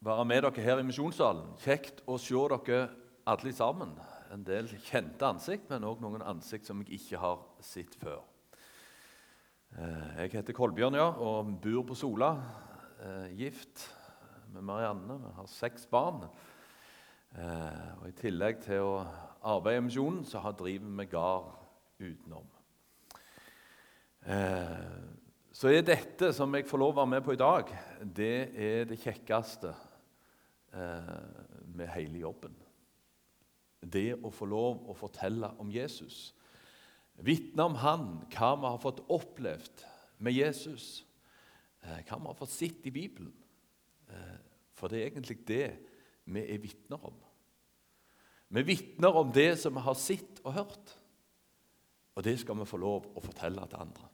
være med dere her i Misjonssalen. Kjekt å se dere alle sammen. En del kjente ansikt, men òg noen ansikt som jeg ikke har sett før. Eh, jeg heter Kolbjørn ja, og bor på Sola. Eh, gift med Marianne. Vi har seks barn. Eh, og I tillegg til å arbeide i misjonen så har driver vi gard utenom. Så er dette som jeg får lov å være med på i dag, det er det kjekkeste med hele jobben det å få lov å fortelle om Jesus. Vitne om han, hva vi har fått opplevd med Jesus, eh, hva vi har fått sett i Bibelen. Eh, for det er egentlig det vi er vitner om. Vi vitner om det som vi har sett og hørt, og det skal vi få lov å fortelle til andre.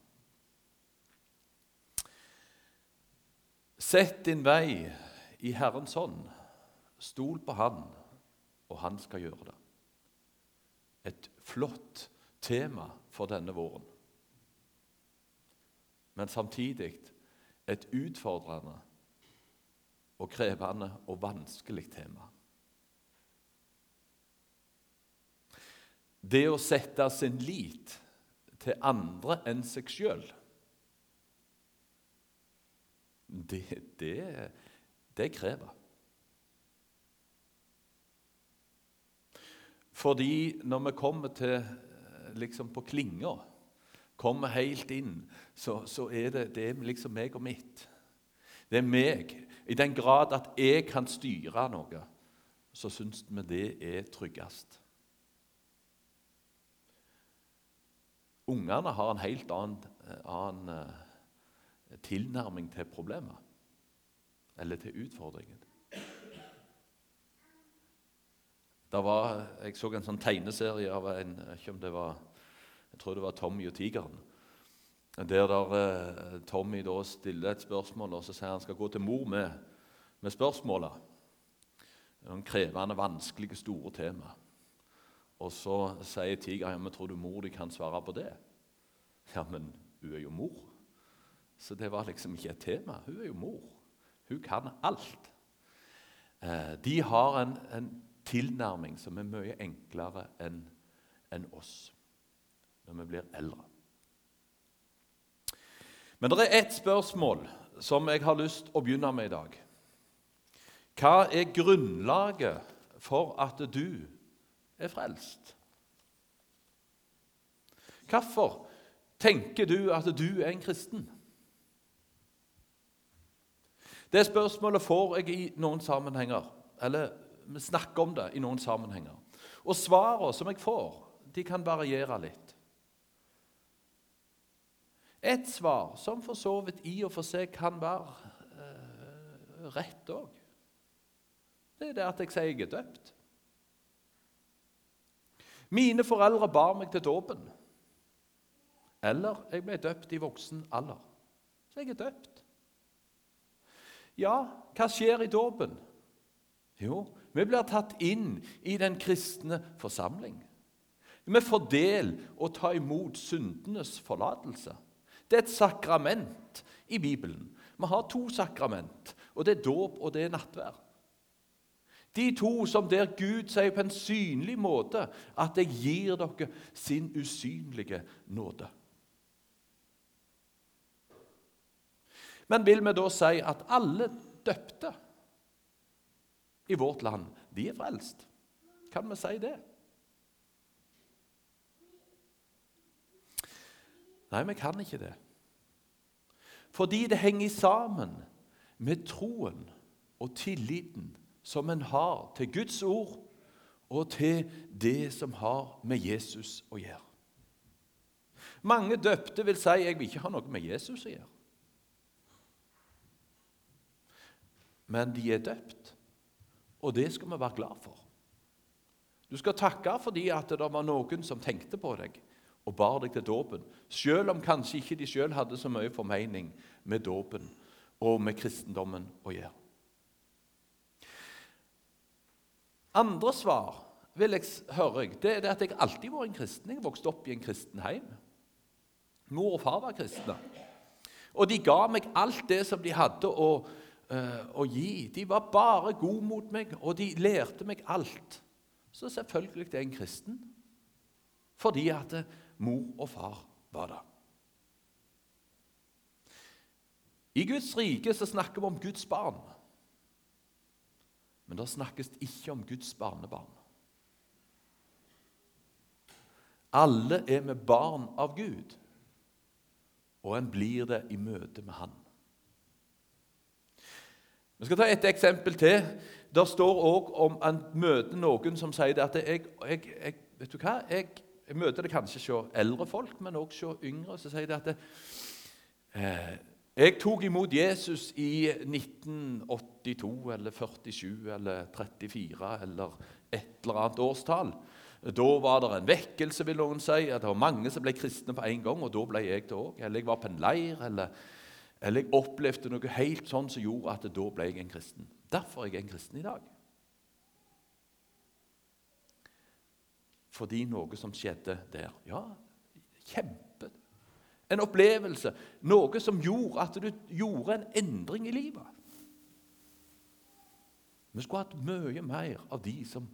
Sett din vei i Herrens hånd. Stol på Han og han skal gjøre det. Et flott tema for denne våren. Men samtidig et utfordrende og krevende og vanskelig tema. Det å sette sin lit til andre enn seg sjøl, det, det, det krever. Fordi når vi kommer til eh, liksom på klinga, kommer helt inn, så, så er det, det er liksom meg og mitt. Det er meg. I den grad at jeg kan styre noe, så syns vi det er tryggest. Ungene har en helt annen, annen eh, tilnærming til problemet, eller til utfordringen. Var, jeg så en sånn tegneserie av en ikke om det var, Jeg tror det var Tommy og tigeren. Der der eh, Tommy da stiller et spørsmål, og så sier han skal gå til mor med, med spørsmålet. Noen krevende, vanskelige, store tema. Og så sier tigeren ja, men tror du mor di kan svare på det. Ja, men hun er jo mor. Så det var liksom ikke et tema. Hun er jo mor. Hun kan alt. Eh, de har en, en tilnærming som er mye enklere enn en oss når vi blir eldre. Men det er ett spørsmål som jeg har lyst å begynne med i dag. Hva er grunnlaget for at du er frelst? Hvorfor tenker du at du er en kristen? Det spørsmålet får jeg i noen sammenhenger. Eller vi snakker om det i noen sammenhenger. Og svarene som jeg får, de kan variere litt. Et svar som for så vidt i og for seg kan være eh, rett òg, det er det at jeg sier jeg er døpt. Mine foreldre bar meg til dåpen. Eller jeg ble døpt i voksen alder. Så jeg er døpt. Ja, hva skjer i dåpen? Jo, vi blir tatt inn i den kristne forsamling. Vi får del og ta imot syndenes forlatelse. Det er et sakrament i Bibelen. Vi har to sakrament, og det er dåp og det er nattvær. De to som der Gud sier på en synlig måte at 'jeg gir dere sin usynlige nåde'. Men vil vi da si at alle døpte i vårt land, de er frelst. Kan vi si det? Nei, vi kan ikke det. Fordi det henger sammen med troen og tilliten som en har til Guds ord og til det som har med Jesus å gjøre. Mange døpte vil si jeg vil ikke ha noe med Jesus å gjøre. Men de er døpt. Og det skal vi være glad for. Du skal takke fordi at det var noen som tenkte på deg og bar deg til dåpen, selv om kanskje ikke de selv hadde så mye formening med dåpen og med kristendommen å gjøre. Andre svar vil jeg høre, det er at jeg alltid var en kristen. Jeg vokste opp i en kristen heim. Mor og far var kristne. Og de ga meg alt det som de hadde eh, å gi. De var bare gode mot meg, og de lærte meg alt. Så selvfølgelig er jeg en kristen. Fordi at eh, mor og far var det. I Guds rike så snakker vi om Guds barn. Men det snakkes ikke om Guds barnebarn. Alle er vi barn av Gud, og en blir det i møte med Han. Vi skal ta et eksempel til. Det står òg om en møter noen som sier at jeg, jeg, jeg, vet du hva, jeg, jeg møter det kanskje hos eldre folk, men også hos yngre. Så sier de at det, eh, jeg tok imot Jesus i 1982 eller 47 eller 34 eller et eller annet årstall. Da var det en vekkelse, vil noen si. at Det var mange som ble kristne på en gang, og da ble jeg det òg. Eller jeg var på en leir, eller, eller, jeg opplevde noe helt sånn som gjorde at da ble jeg en kristen. Derfor er jeg en kristen i dag. Fordi noe som skjedde der. Ja, kjempe. En opplevelse. Noe som gjorde at du gjorde en endring i livet. Vi skulle hatt mye mer av de som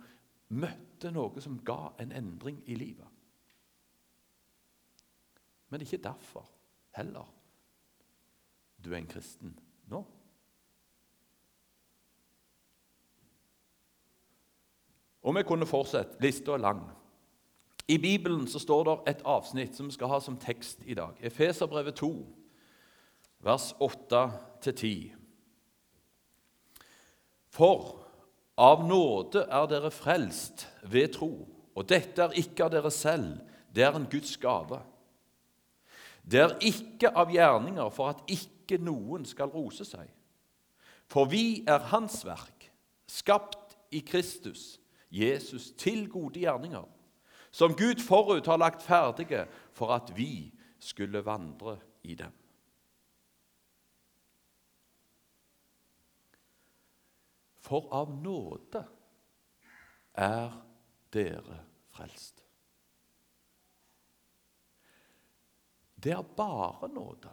møtte noe som ga en endring i livet. Men ikke derfor heller du er en kristen nå. Og vi kunne fortsette. Lista er lang. I Bibelen så står det et avsnitt som vi skal ha som tekst i dag. Efeserbrevet 2, vers 8-10. For av nåde er dere frelst ved tro, og dette er ikke av dere selv, det er en Guds gave. Det er ikke av gjerninger for at ikke noen skal rose seg. For vi er Hans verk, skapt i Kristus, Jesus, til gode gjerninger, som Gud forut har lagt ferdige for at vi skulle vandre i dem. For av nåde er dere frelst. Det er bare nåde.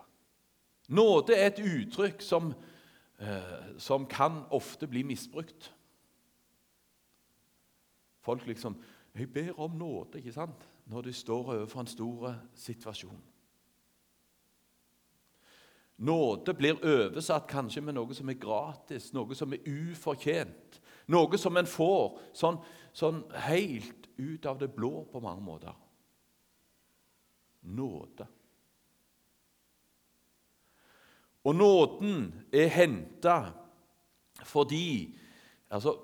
Nåde er et uttrykk som, eh, som kan ofte bli misbrukt. Folk liksom 'Jeg ber om nåde', ikke sant? når de står overfor en stor situasjon. Nåde blir oversatt kanskje med noe som er gratis, noe som er ufortjent. Noe som en får sånn, sånn helt ut av det blå på mange måter. Nåde. Og nåden er henta fordi altså,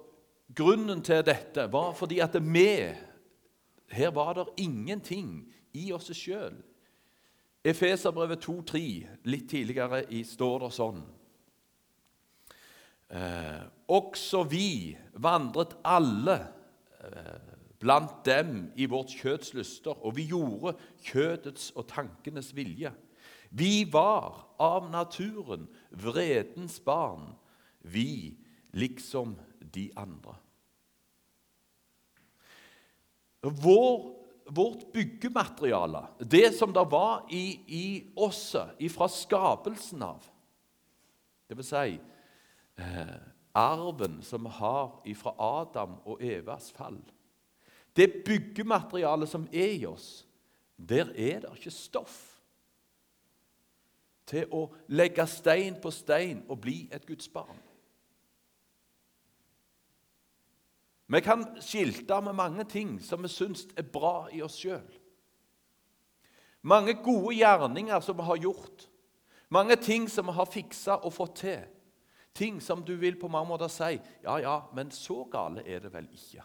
Grunnen til dette var fordi at vi Her var det ingenting i oss sjøl Efeserbrevet 2,3, litt tidligere står det sånn eh, Også vi vandret alle eh, blant dem i vårt kjøtts lyster, og vi gjorde kjødets og tankenes vilje. Vi var av naturen vredens barn, vi liksom de andre. Vår vårt byggemateriale, det som det var i, i osset fra skapelsen av Det vil si eh, arven som vi har fra Adam og Evas fall Det byggematerialet som er i oss, der er det ikke stoff til å legge stein på stein og bli et Guds barn. Vi kan skilte med mange ting som vi syns er bra i oss sjøl. Mange gode gjerninger som vi har gjort. Mange ting som vi har fiksa og fått til. Ting som du vil på mange måter si ja, ja, men så gale er det vel ikke.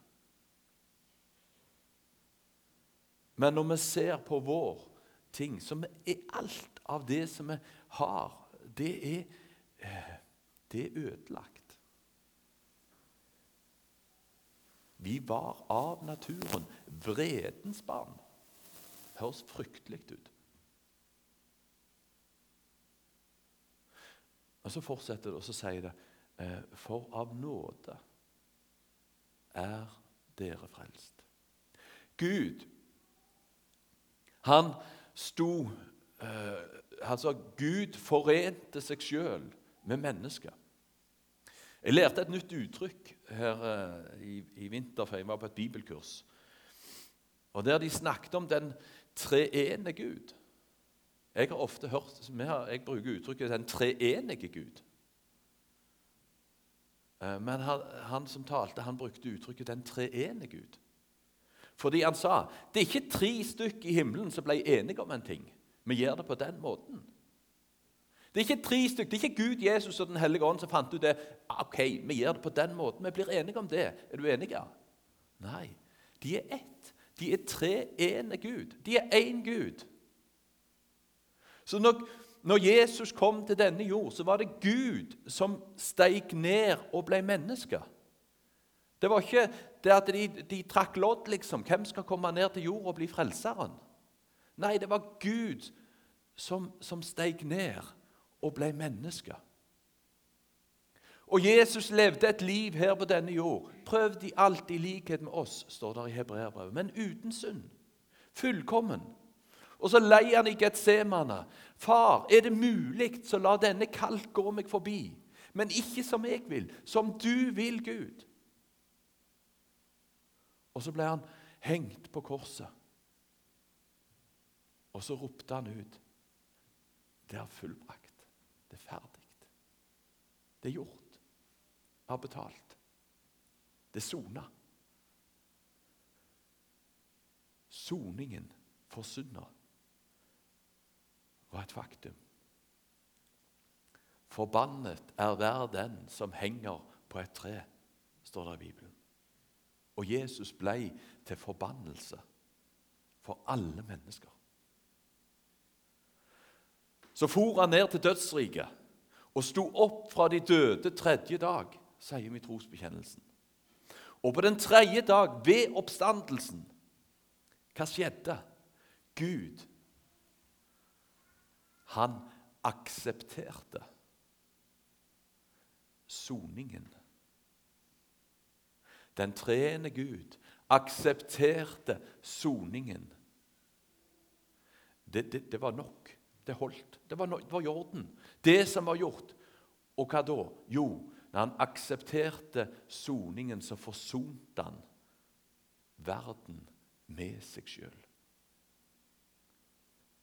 Men når vi ser på vår ting, som er alt av det som vi har, det er, eh, det er ødelagt. Vi var av naturen vredens barn. Høres fryktelig ut. Og Så fortsetter det, og så sier det eh, For av nåde er dere frelst. Gud, han sto Altså, Gud forente seg sjøl med mennesker. Jeg lærte et nytt uttrykk her eh, i, i vinter, for jeg var på et bibelkurs. Og Der de snakket om den treene Gud. Jeg har ofte hørt, jeg bruker uttrykket 'den treenige Gud'. Eh, men han, han, som talte, han brukte uttrykket 'den treene Gud'. Fordi han sa det er ikke tre stykk i himmelen som ble enige om en ting. Vi gjør det på den måten. Det er ikke tre stykker, det er ikke Gud, Jesus og Den hellige ånd som fant ut det. Ok, vi gjør det på den måten. Vi blir enige om det. Er du enig? Nei. De er ett. De er tre ene Gud. De er én Gud. Så når, når, Jesus kom til denne jord, så var det Gud som steig ned og ble menneske. Det var ikke det at de, de trakk lodd, liksom. Hvem skal komme ned til jord og bli frelseren? Nei, det var Gud som, som steg ned og ble menneske. Og Jesus levde et liv her på denne jord. prøvd i alt i likhet med oss, står det i Hebreerbrevet, men uten synd. Fullkommen. Og så leier han i Getsemane. Far, er det mulig, så la denne kalk gå meg forbi. Men ikke som jeg vil, som du vil, Gud. Og så ble han hengt på korset. Og så ropte han ut Det er fullbrakt. Det er ferdig. Det er gjort har betalt. Det er sona. Soningen for synda var et faktum. Forbannet er hver den som henger på et tre, står det i Bibelen. Og Jesus ble til forbannelse for alle mennesker. Så for han ned til dødsriket og sto opp fra de døde tredje dag sier vi i trosbekjennelsen. Og på den tredje dag, ved oppstandelsen, hva skjedde? Gud, han aksepterte soningen. Den treende Gud aksepterte soningen. Det, det, det, var nok. Det holdt. Det var, det var i orden. Det som var gjort. Og hva da? Jo, når han aksepterte soningen, så forsonte han verden med seg sjøl.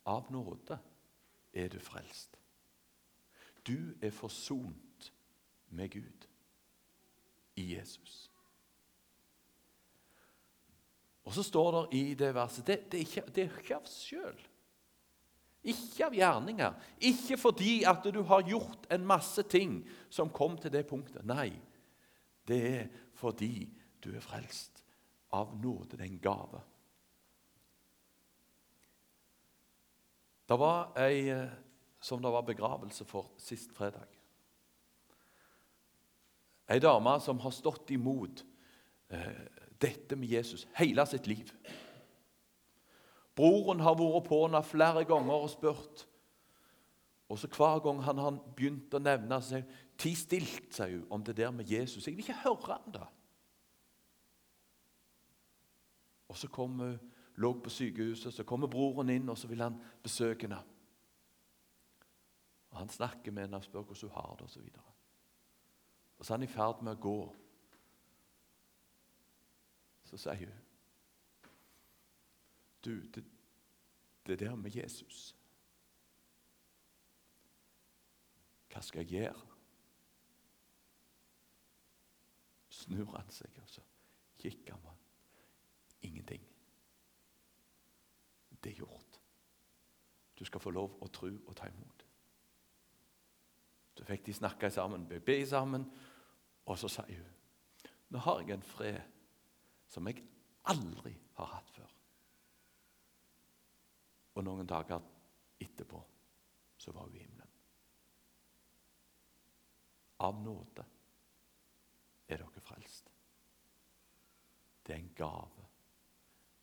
Av nåde er du frelst. Du er forsont med Gud i Jesus. Og så står det i det verset Det, det, er, ikke, det er ikke av sjøl. Ikke av gjerninger. Ikke fordi at du har gjort en masse ting som kom til det punktet. Nei, det er fordi du er frelst av nåde. Det er gave. Det var ei eh, som det var begravelse for sist fredag. Ei dame som har stått imot eh, dette med Jesus hele sitt liv. Broren har vært på henne flere ganger og spurt. Og så Hver gang han har begynt å nevne så sier Ti stilt, sier hun, om det der med Jesus. Jeg vil ikke høre om det. Og Så kom hun, lå på sykehuset, så kommer broren inn, og så vil han besøke henne. Og Han snakker med henne og spør hvordan hun har det, osv. Og, og så er han i ferd med å gå. Så sier hun du, det, det der med Jesus Hva skal jeg gjøre? Snur han seg, og så kikker han. Ingenting. Det er gjort. Du skal få lov å tro og ta imot. Så fikk de snakke sammen, be sammen, og så sier hun Nå har jeg en fred som jeg aldri har hatt før. Og noen dager etterpå så var hun i himmelen. Av nåde er dere frelst. Det er en gave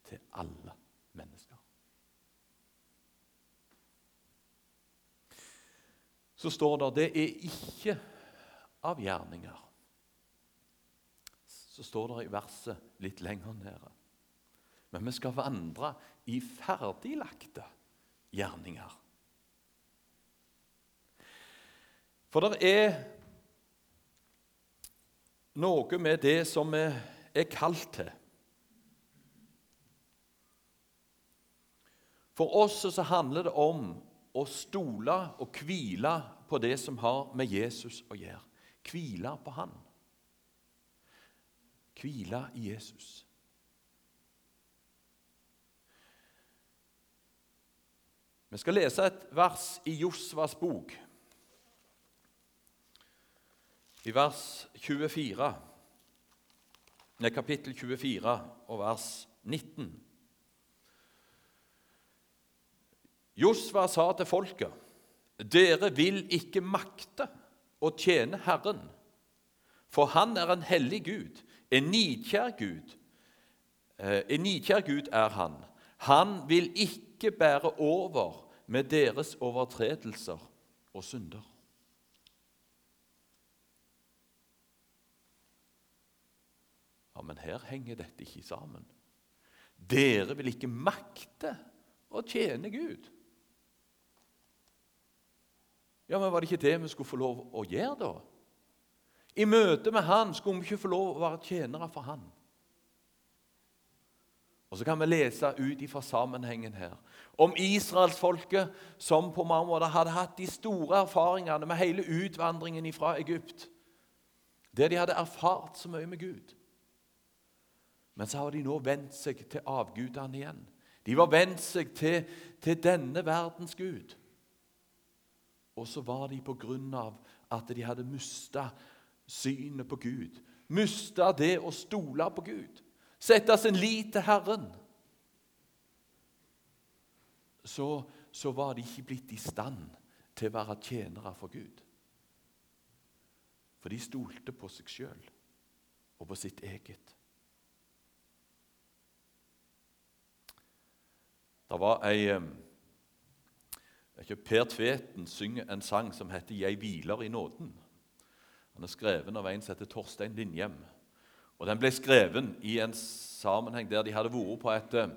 til alle mennesker. Så står det det er ikke av gjerninger. Så står det i verset litt lenger nede. Men vi skal vandre i ferdiglagte gjerninger. For det er noe med det som vi er kalt til. For oss så handler det om å stole og hvile på det som har med Jesus å gjøre. Hvile på Han. Hvile i Jesus. Vi skal lese et vers i Josvas bok, i vers 24, nei, kapittel 24 og vers 19. Josva sa til folket, 'Dere vil ikke makte å tjene Herren.' For han er en hellig Gud, en nidkjær Gud. Eh, en nidkjær Gud er han. Han vil ikke bære over med deres overtredelser og synder. Ja, Men her henger dette ikke sammen. Dere vil ikke makte å tjene Gud. Ja, men Var det ikke det vi skulle få lov å gjøre, da? I møte med Han skulle vi ikke få lov å være tjenere for Han. Og Så kan vi lese ut ifra sammenhengen her om israelsfolket som på mange måter hadde hatt de store erfaringene med hele utvandringen fra Egypt. Der de hadde erfart så mye med Gud. Men så har de nå vendt seg til avgudene igjen. De var vendt seg til, til denne verdens gud. Og så var de på grunn av at de hadde mista synet på Gud. Mista det å stole på Gud. Sette sin lit til Herren. Så, så var de ikke blitt i stand til å være tjenere for Gud. For de stolte på seg sjøl og på sitt eget. Det var ei ikke Per Tveten synger en sang som heter 'Jeg hviler i nåden'. Han er skrevet av en som heter Torstein Linjem. Og Den ble skreven i en sammenheng der de hadde vært på et eh,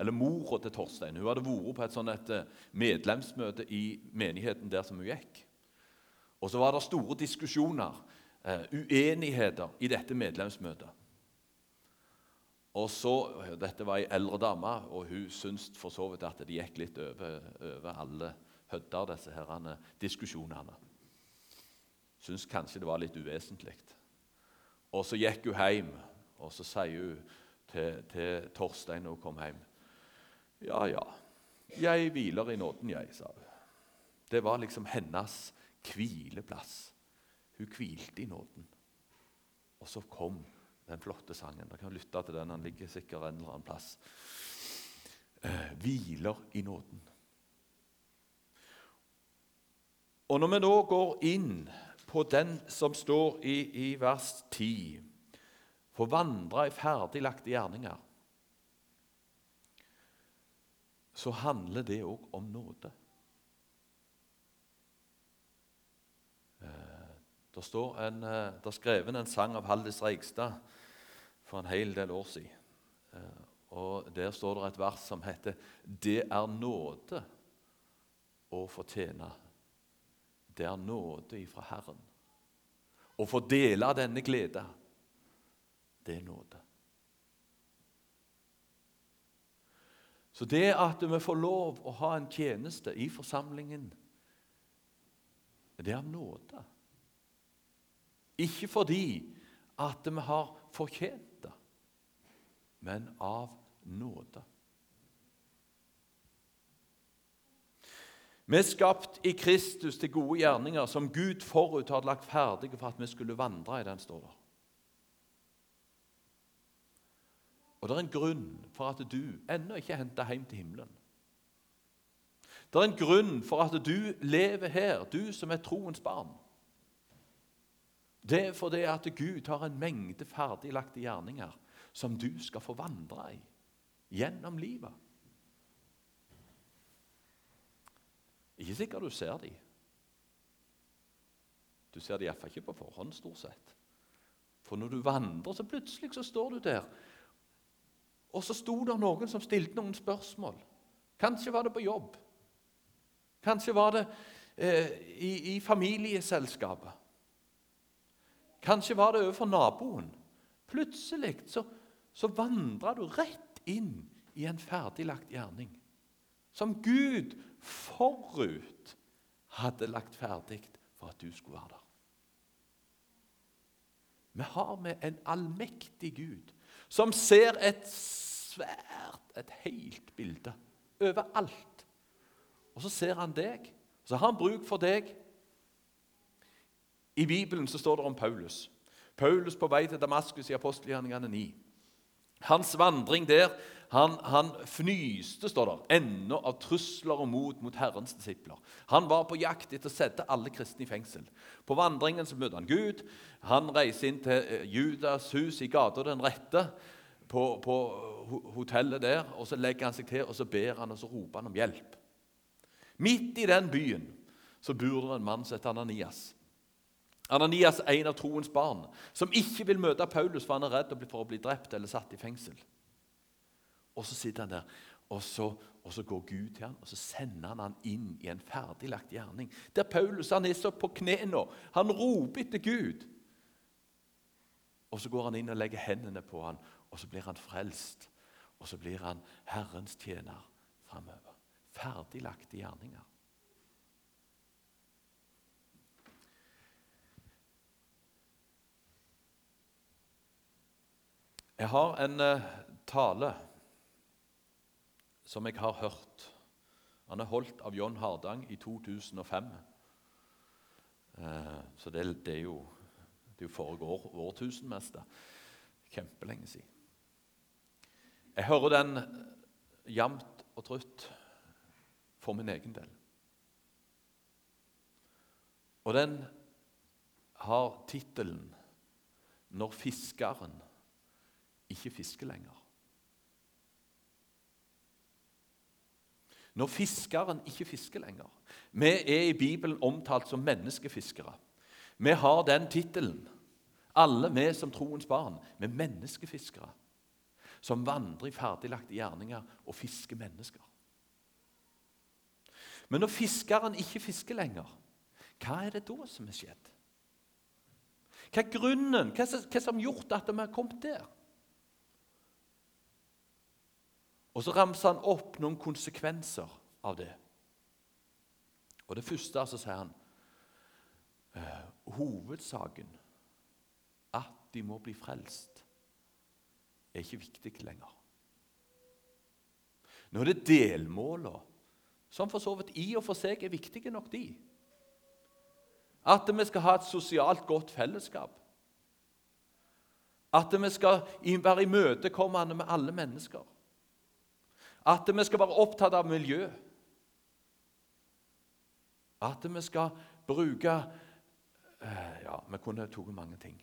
eller Mora til Torstein hun hadde vært på et sånt et eh, medlemsmøte i menigheten der som hun gikk. Og Så var det store diskusjoner, uh, uenigheter, i dette medlemsmøtet. Og så, Dette var ei eldre dame, og hun syntes for så vidt at det gikk litt over, over alle hødder, disse herrene, diskusjonene. Syntes kanskje det var litt uvesentlig. Og så gikk hun hjem, og så sier hun til, til Torstein når hun kom hjem Ja, ja, jeg hviler i nåden, jeg, sa hun. Det var liksom hennes hvileplass. Hun hvilte i nåden. Og så kom den flotte sangen. Dere kan lytte til den. Den ligger sikkert en eller annen plass. Eh, hviler i nåden. Og Når vi da går inn på den som står i, i vers 10 Få vandre i ferdiglagte gjerninger Så handler det òg om nåde. Eh, det står en, eh, det er skrevet en sang av Haldis Reigstad for en hel del år siden. Eh, og Der står det et vers som heter 'Det er nåde å fortjene'. Det er nåde ifra Herren. Å få dele denne glede, det er nåde. Så det at vi får lov å ha en tjeneste i forsamlingen, det er av nåde. Ikke fordi at vi har fortjent men av nåde. Vi er skapt i Kristus til gode gjerninger som Gud forut hadde lagt ferdige for at vi skulle vandre i den, står der. Og det er en grunn for at du ennå ikke er henta hjem til himmelen. Det er en grunn for at du lever her, du som er troens barn. Det er fordi at Gud har en mengde ferdiglagte gjerninger som du skal få vandre i gjennom livet. Ikke sikkert du ser dem. Du ser dem iallfall ikke på forhånd, stort sett. For når du vandrer, så plutselig så står du der. Og så sto det noen som stilte noen spørsmål. Kanskje var det på jobb. Kanskje var det eh, i, i familieselskapet. Kanskje var det overfor naboen. Plutselig så, så vandra du rett inn i en ferdiglagt gjerning. Som Gud forut hadde lagt ferdig for at du skulle være der. Vi har med en allmektig Gud som ser et svært, et helt bilde overalt. Og så ser han deg, så har han bruk for deg. I Bibelen så står det om Paulus. Paulus på vei til Damaskus i apostelgjerningene 9. Hans vandring der han, han, fnyste står det, ennå av trusler og mot mot Herrens disipler. Han var på jakt etter å sette alle kristne i fengsel. På vandringen så møter han Gud. Han reiser inn til eh, Judas hus i gata Den rette, på, på hotellet der. og Så legger han seg til og så ber han, og så roper han om hjelp. Midt i den byen så bor det en mann som heter Ananias. Ananias er en av troens barn, som ikke vil møte Paulus for han er redd for å bli drept eller satt i fengsel. Og så sitter han der, og så, og så, går Gud til ham, og så sender han han inn i en ferdiglagt gjerning. Der Paulus han er så på kne nå. han roper etter Gud. Og så går han inn og legger hendene på ham, og så blir han frelst. Og så blir han Herrens tjener framover. Ferdiglagte gjerninger. Jeg har en uh, tale som jeg har hørt. Han er holdt av John Hardang i 2005. Eh, så det, det, er jo, det er jo forrige år, årtusenmeste. Kjempelenge siden. Jeg hører den jevnt og trutt for min egen del. Og den har tittelen 'Når fiskeren ikke fisker lenger'. Når fiskeren ikke fisker lenger. Vi er i Bibelen omtalt som menneskefiskere. Vi har den tittelen, alle vi som troens barn. Er menneskefiskere som vandrer i ferdiglagte gjerninger og fisker mennesker. Men når fiskeren ikke fisker lenger, hva er det da som er skjedd? Hva er grunnen? Hva er som har gjort at vi har kommet der? Og så ramser han opp noen konsekvenser av det. Og Det første så sier han eh, hovedsaken, at de må bli frelst, er ikke viktig lenger. Nå er det delmålene, som for så vidt i og for seg er viktige nok, de. At vi skal ha et sosialt godt fellesskap. At vi skal være imøtekommende med alle mennesker. At vi skal være opptatt av miljø. At vi skal bruke eh, Ja, vi kunne tatt mange ting.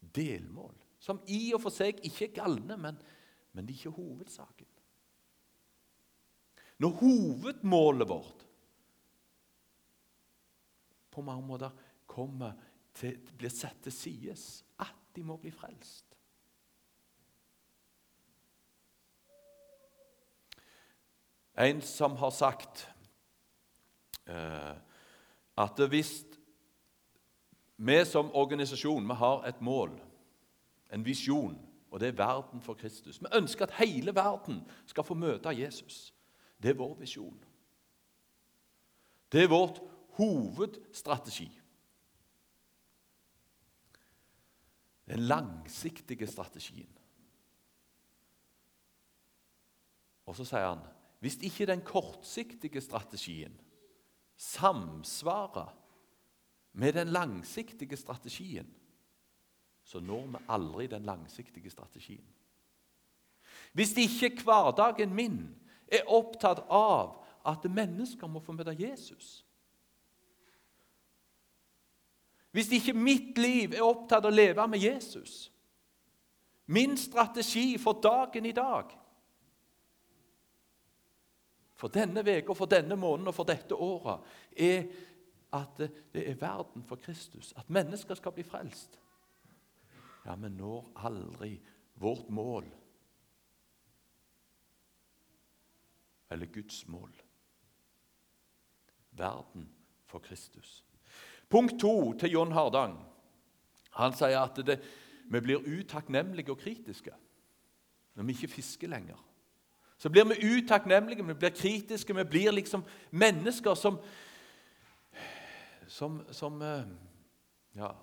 Delmål. Som i og for seg ikke er galne, men, men det er ikke hovedsaken. Når hovedmålet vårt på mange måter kommer til, blir satt til side, at de må bli frelst En som har sagt eh, at hvis vi som organisasjon vi har et mål, en visjon, og det er verden for Kristus Vi ønsker at hele verden skal få møte Jesus. Det er vår visjon. Det er vårt hovedstrategi. Den langsiktige strategien. Og så sier han hvis ikke den kortsiktige strategien samsvarer med den langsiktige strategien, så når vi aldri den langsiktige strategien. Hvis ikke hverdagen min er opptatt av at mennesker må få møte Jesus Hvis ikke mitt liv er opptatt av å leve med Jesus Min strategi for dagen i dag for denne uka, for denne måneden og for dette året, er at det er verden for Kristus. At mennesker skal bli frelst. Ja, vi når aldri vårt mål. Eller Guds mål. Verden for Kristus. Punkt to til John Hardang. Han sier at det, vi blir utakknemlige og kritiske når vi ikke fisker lenger. Så blir vi utakknemlige, vi blir kritiske, vi blir liksom mennesker som Som, som eh, Ja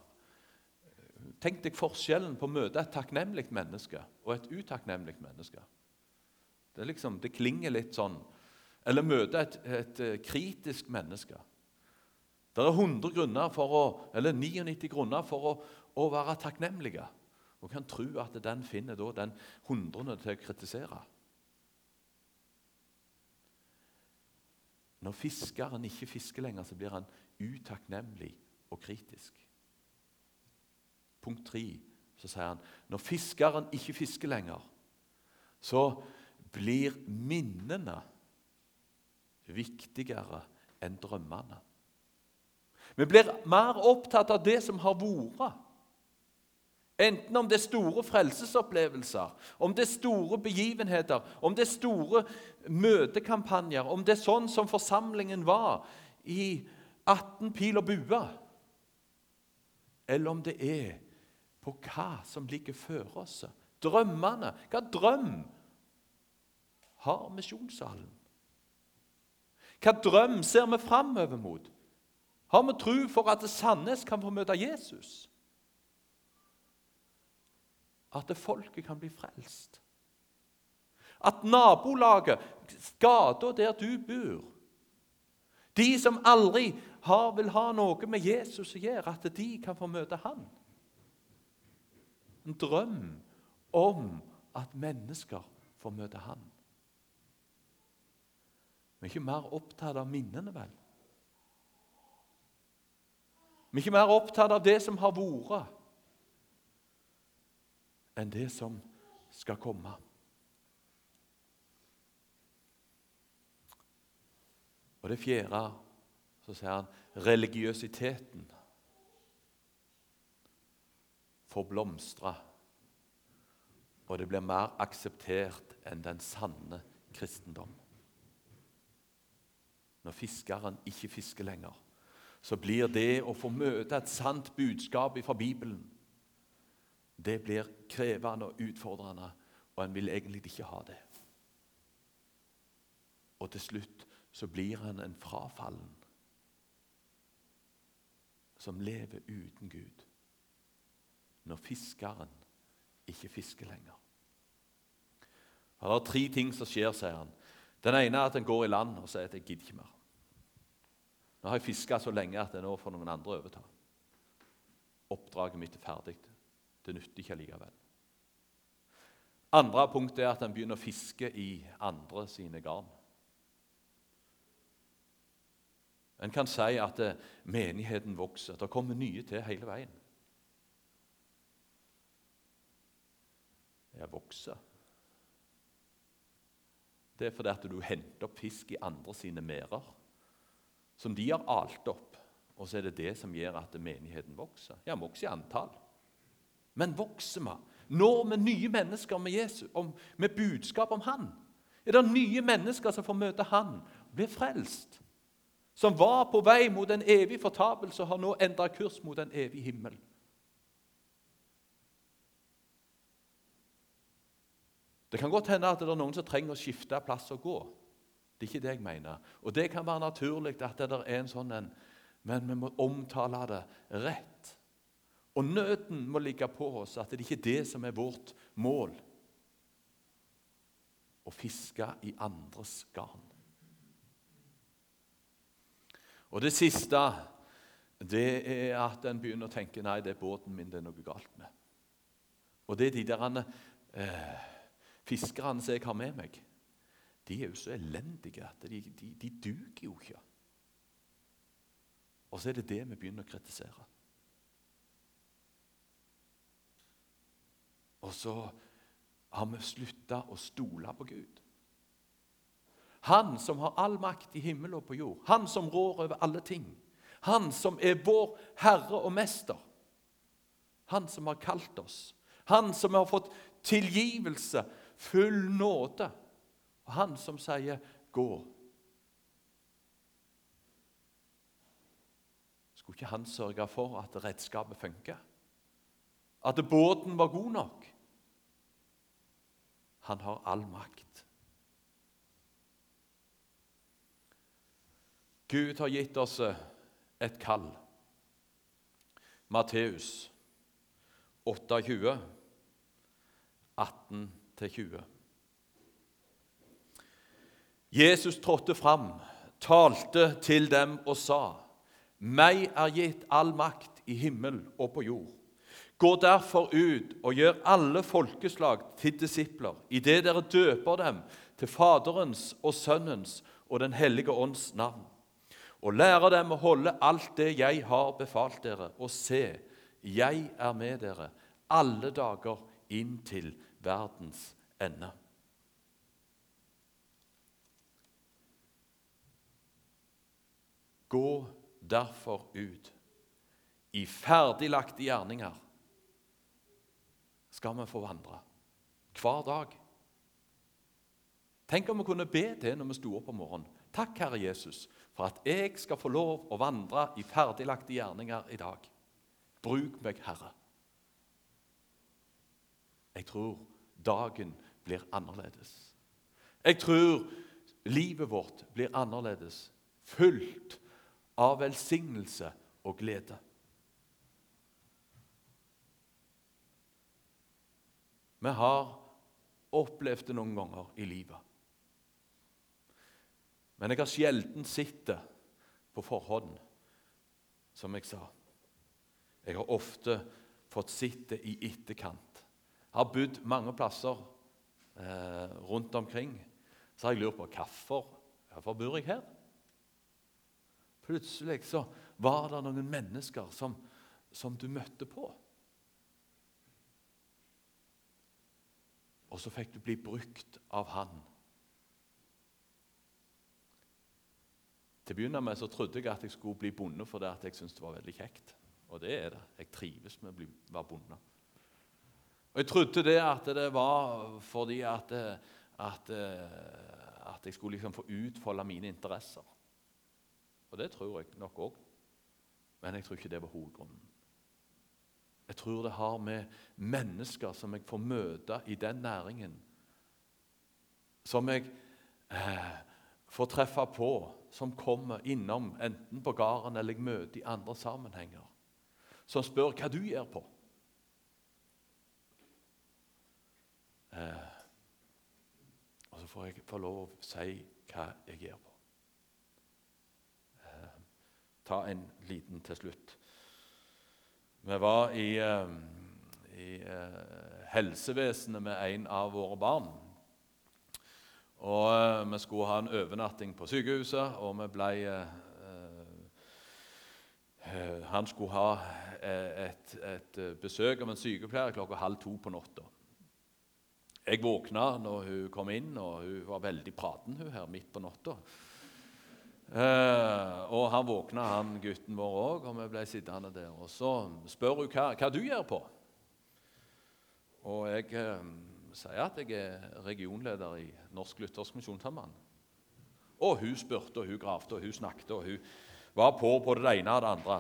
Tenk deg forskjellen på å møte et takknemlig menneske og et utakknemlig menneske. Det, liksom, det klinger litt sånn. Eller møte et, et, eh, kritisk menneske. Det er 100 grunner for å, eller 99 grunner for å, å være takknemlige. Og kan tro at den finner da den hundrede til å kritisere. Når fiskeren ikke fisker lenger, så blir han utakknemlig og kritisk. Punkt tre så sier han når fiskeren ikke fisker lenger, så blir minnene viktigere enn drømmene. Vi blir mer opptatt av det som har vært. Enten om det er store frelsesopplevelser, om det er store begivenheter, om det er store møtekampanjer, om det er sånn som forsamlingen var i 18 pil og bue, eller om det er på hva som ligger før oss. Drømmene. Hva drøm har misjonssalen? Hva drøm ser vi framover mot? Har vi tro for at Sandnes kan få møte Jesus? At folket kan bli frelst? At nabolaget, gata der du bor De som aldri har, vil ha noe med Jesus å gjøre, at de kan få møte han? En drøm om at mennesker får møte han. Vi er ikke mer opptatt av minnene, vel? Vi er ikke mer opptatt av det som har vært, enn det som skal komme. Og det fjerde så sier han religiøsiteten får blomstre, og det blir mer akseptert enn den sanne kristendom. Når fiskeren ikke fisker lenger, så blir det å få møte et sant budskap fra Bibelen det blir krevende og utfordrende, og en vil egentlig ikke ha det. Og til slutt så blir han en frafallen som lever uten Gud, når fiskeren ikke fisker lenger. Det er tre ting som skjer, sier han. Den ene er at en går i land og sier at 'jeg gidder ikke mer'. Nå har jeg fiska så lenge at nå får noen andre overta. Oppdraget mitt er ferdig. Det nytter ikke allikevel. Andre punkt er at en begynner å fiske i andre sine garn. En kan si at eh, menigheten vokser. Det kommer nye til hele veien. Ja, vokser. Det er fordi at du henter opp fisk i andre sine merder som de har alt opp. Og så er det det som gjør at menigheten vokser. Ja, den vokser i antall. Men vokser vi? Når vi nye mennesker med, Jesus, med budskap om Han? Er det nye mennesker som får møte Han, blir frelst? Som var på vei mot en evig fortapelse og har nå endra kurs mot en evig himmel? Det kan godt hende at det er noen som trenger å skifte plass og gå. Det er ikke det jeg mener. Og det kan være naturlig at det er en sånn en, men vi må omtale det rett. Og nøden må ligge på oss, at det ikke er det som er vårt mål. Å fiske i andres garn. Og det siste det er at en begynner å tenke nei, det er båten min det er noe galt med. Og det er de der eh, fiskerne som jeg har med meg de er jo så elendige at de, de, de duger jo ikke. Og så er det det vi begynner å kritisere. Og så har vi slutta å stole på Gud. Han som har all makt i himmel og på jord. Han som rår over alle ting. Han som er vår herre og mester. Han som har kalt oss. Han som har fått tilgivelse, full nåde. Og han som sier 'gå'. Skulle ikke han sørge for at redskapet funker? at båten var god nok. Han har all makt. Gud har gitt oss et kall. Matteus 28, 18-20. Jesus trådte fram, talte til dem og sa:" Meg er gitt all makt i himmel og på jord. Gå derfor ut og gjør alle folkeslag til disipler, idet dere døper dem til Faderens og Sønnens og Den hellige ånds navn, og lærer dem å holde alt det jeg har befalt dere, og se, jeg er med dere alle dager inn til verdens ende. Gå derfor ut i ferdiglagte gjerninger skal vi få vandre. Hver dag. Tenk om vi kunne be det når vi sto opp om morgenen. Takk, Herre Jesus, for at jeg skal få lov å vandre i ferdiglagte gjerninger i dag. Bruk meg, Herre. Jeg tror dagen blir annerledes. Jeg tror livet vårt blir annerledes, fullt av velsignelse og glede. Vi har opplevd det noen ganger i livet. Men jeg har sjelden sett det på forhånd, som jeg sa. Jeg har ofte fått sett det i etterkant. Jeg har bodd mange plasser eh, rundt omkring. Så har jeg lurt på hvorfor, hvorfor bor jeg her. Plutselig så var det noen mennesker som, som du møtte på. Og så fikk du bli brukt av Han. Til å med så trodde jeg at jeg skulle bli bonde fordi jeg syntes det var veldig kjekt. Og det er det. Jeg trives med å være bonde. Og Jeg trodde det at det var fordi at, at, at jeg skulle liksom få utfolde mine interesser. Og det tror jeg nok òg. Men jeg tror ikke det var hovedgrunnen. Jeg tror det har med mennesker som jeg får møte i den næringen, som jeg eh, får treffe på, som kommer innom enten på gården eller jeg møter i andre sammenhenger, som spør hva du gjør på. Eh, og så får jeg få lov å si hva jeg gjør på. Eh, ta en liten til slutt. Vi var i, eh, i uh, helsevesenet med en av våre barn. Og uh, Vi skulle ha en overnatting på sykehuset, og vi ble uh, Han skulle ha et, et, besøk av en sykepleier klokka halv to på natta. Jeg våkna når hun kom inn, og hun var veldig praten hun her midt på natta. Eh, og han våkna, han gutten vår òg, og vi ble sittende der. Og så spør hun hva, hva du gjør på. Og jeg eh, sier at jeg er regionleder i Norsk Luthersk Misjonssamband. Og hun spurte, og hun gravde, og hun snakket, og hun var på på det ene og det andre.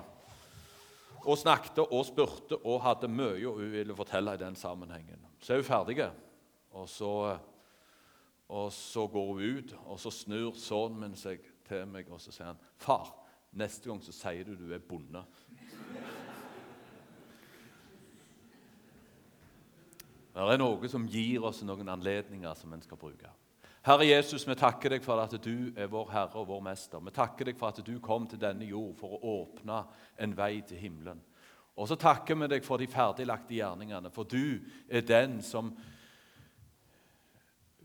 Og snakket og spurte og hadde mye hun ville fortelle i den sammenhengen. Så er hun ferdig, og så, og så går hun ut, og så snur sønnen min seg til meg og så sier han, 'Far, neste gang så sier du du er bonde.' Det er noe som gir oss noen anledninger som en skal bruke. Herre Jesus, vi takker deg for at du er vår Herre og vår Mester. Vi takker deg for at du kom til denne jord for å åpne en vei til himmelen. Og så takker vi deg for de ferdiglagte gjerningene, for du er den som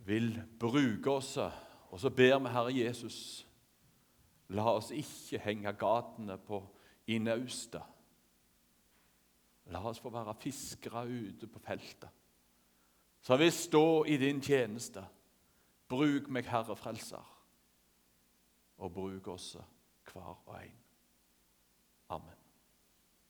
vil bruke oss. Og så ber vi Herre Jesus La oss ikke henge gatene på i naustet. La oss få være fiskere ute på feltet. Så vi stå i din tjeneste. Bruk meg, Herre Frelser, og bruk oss hver og en. Amen.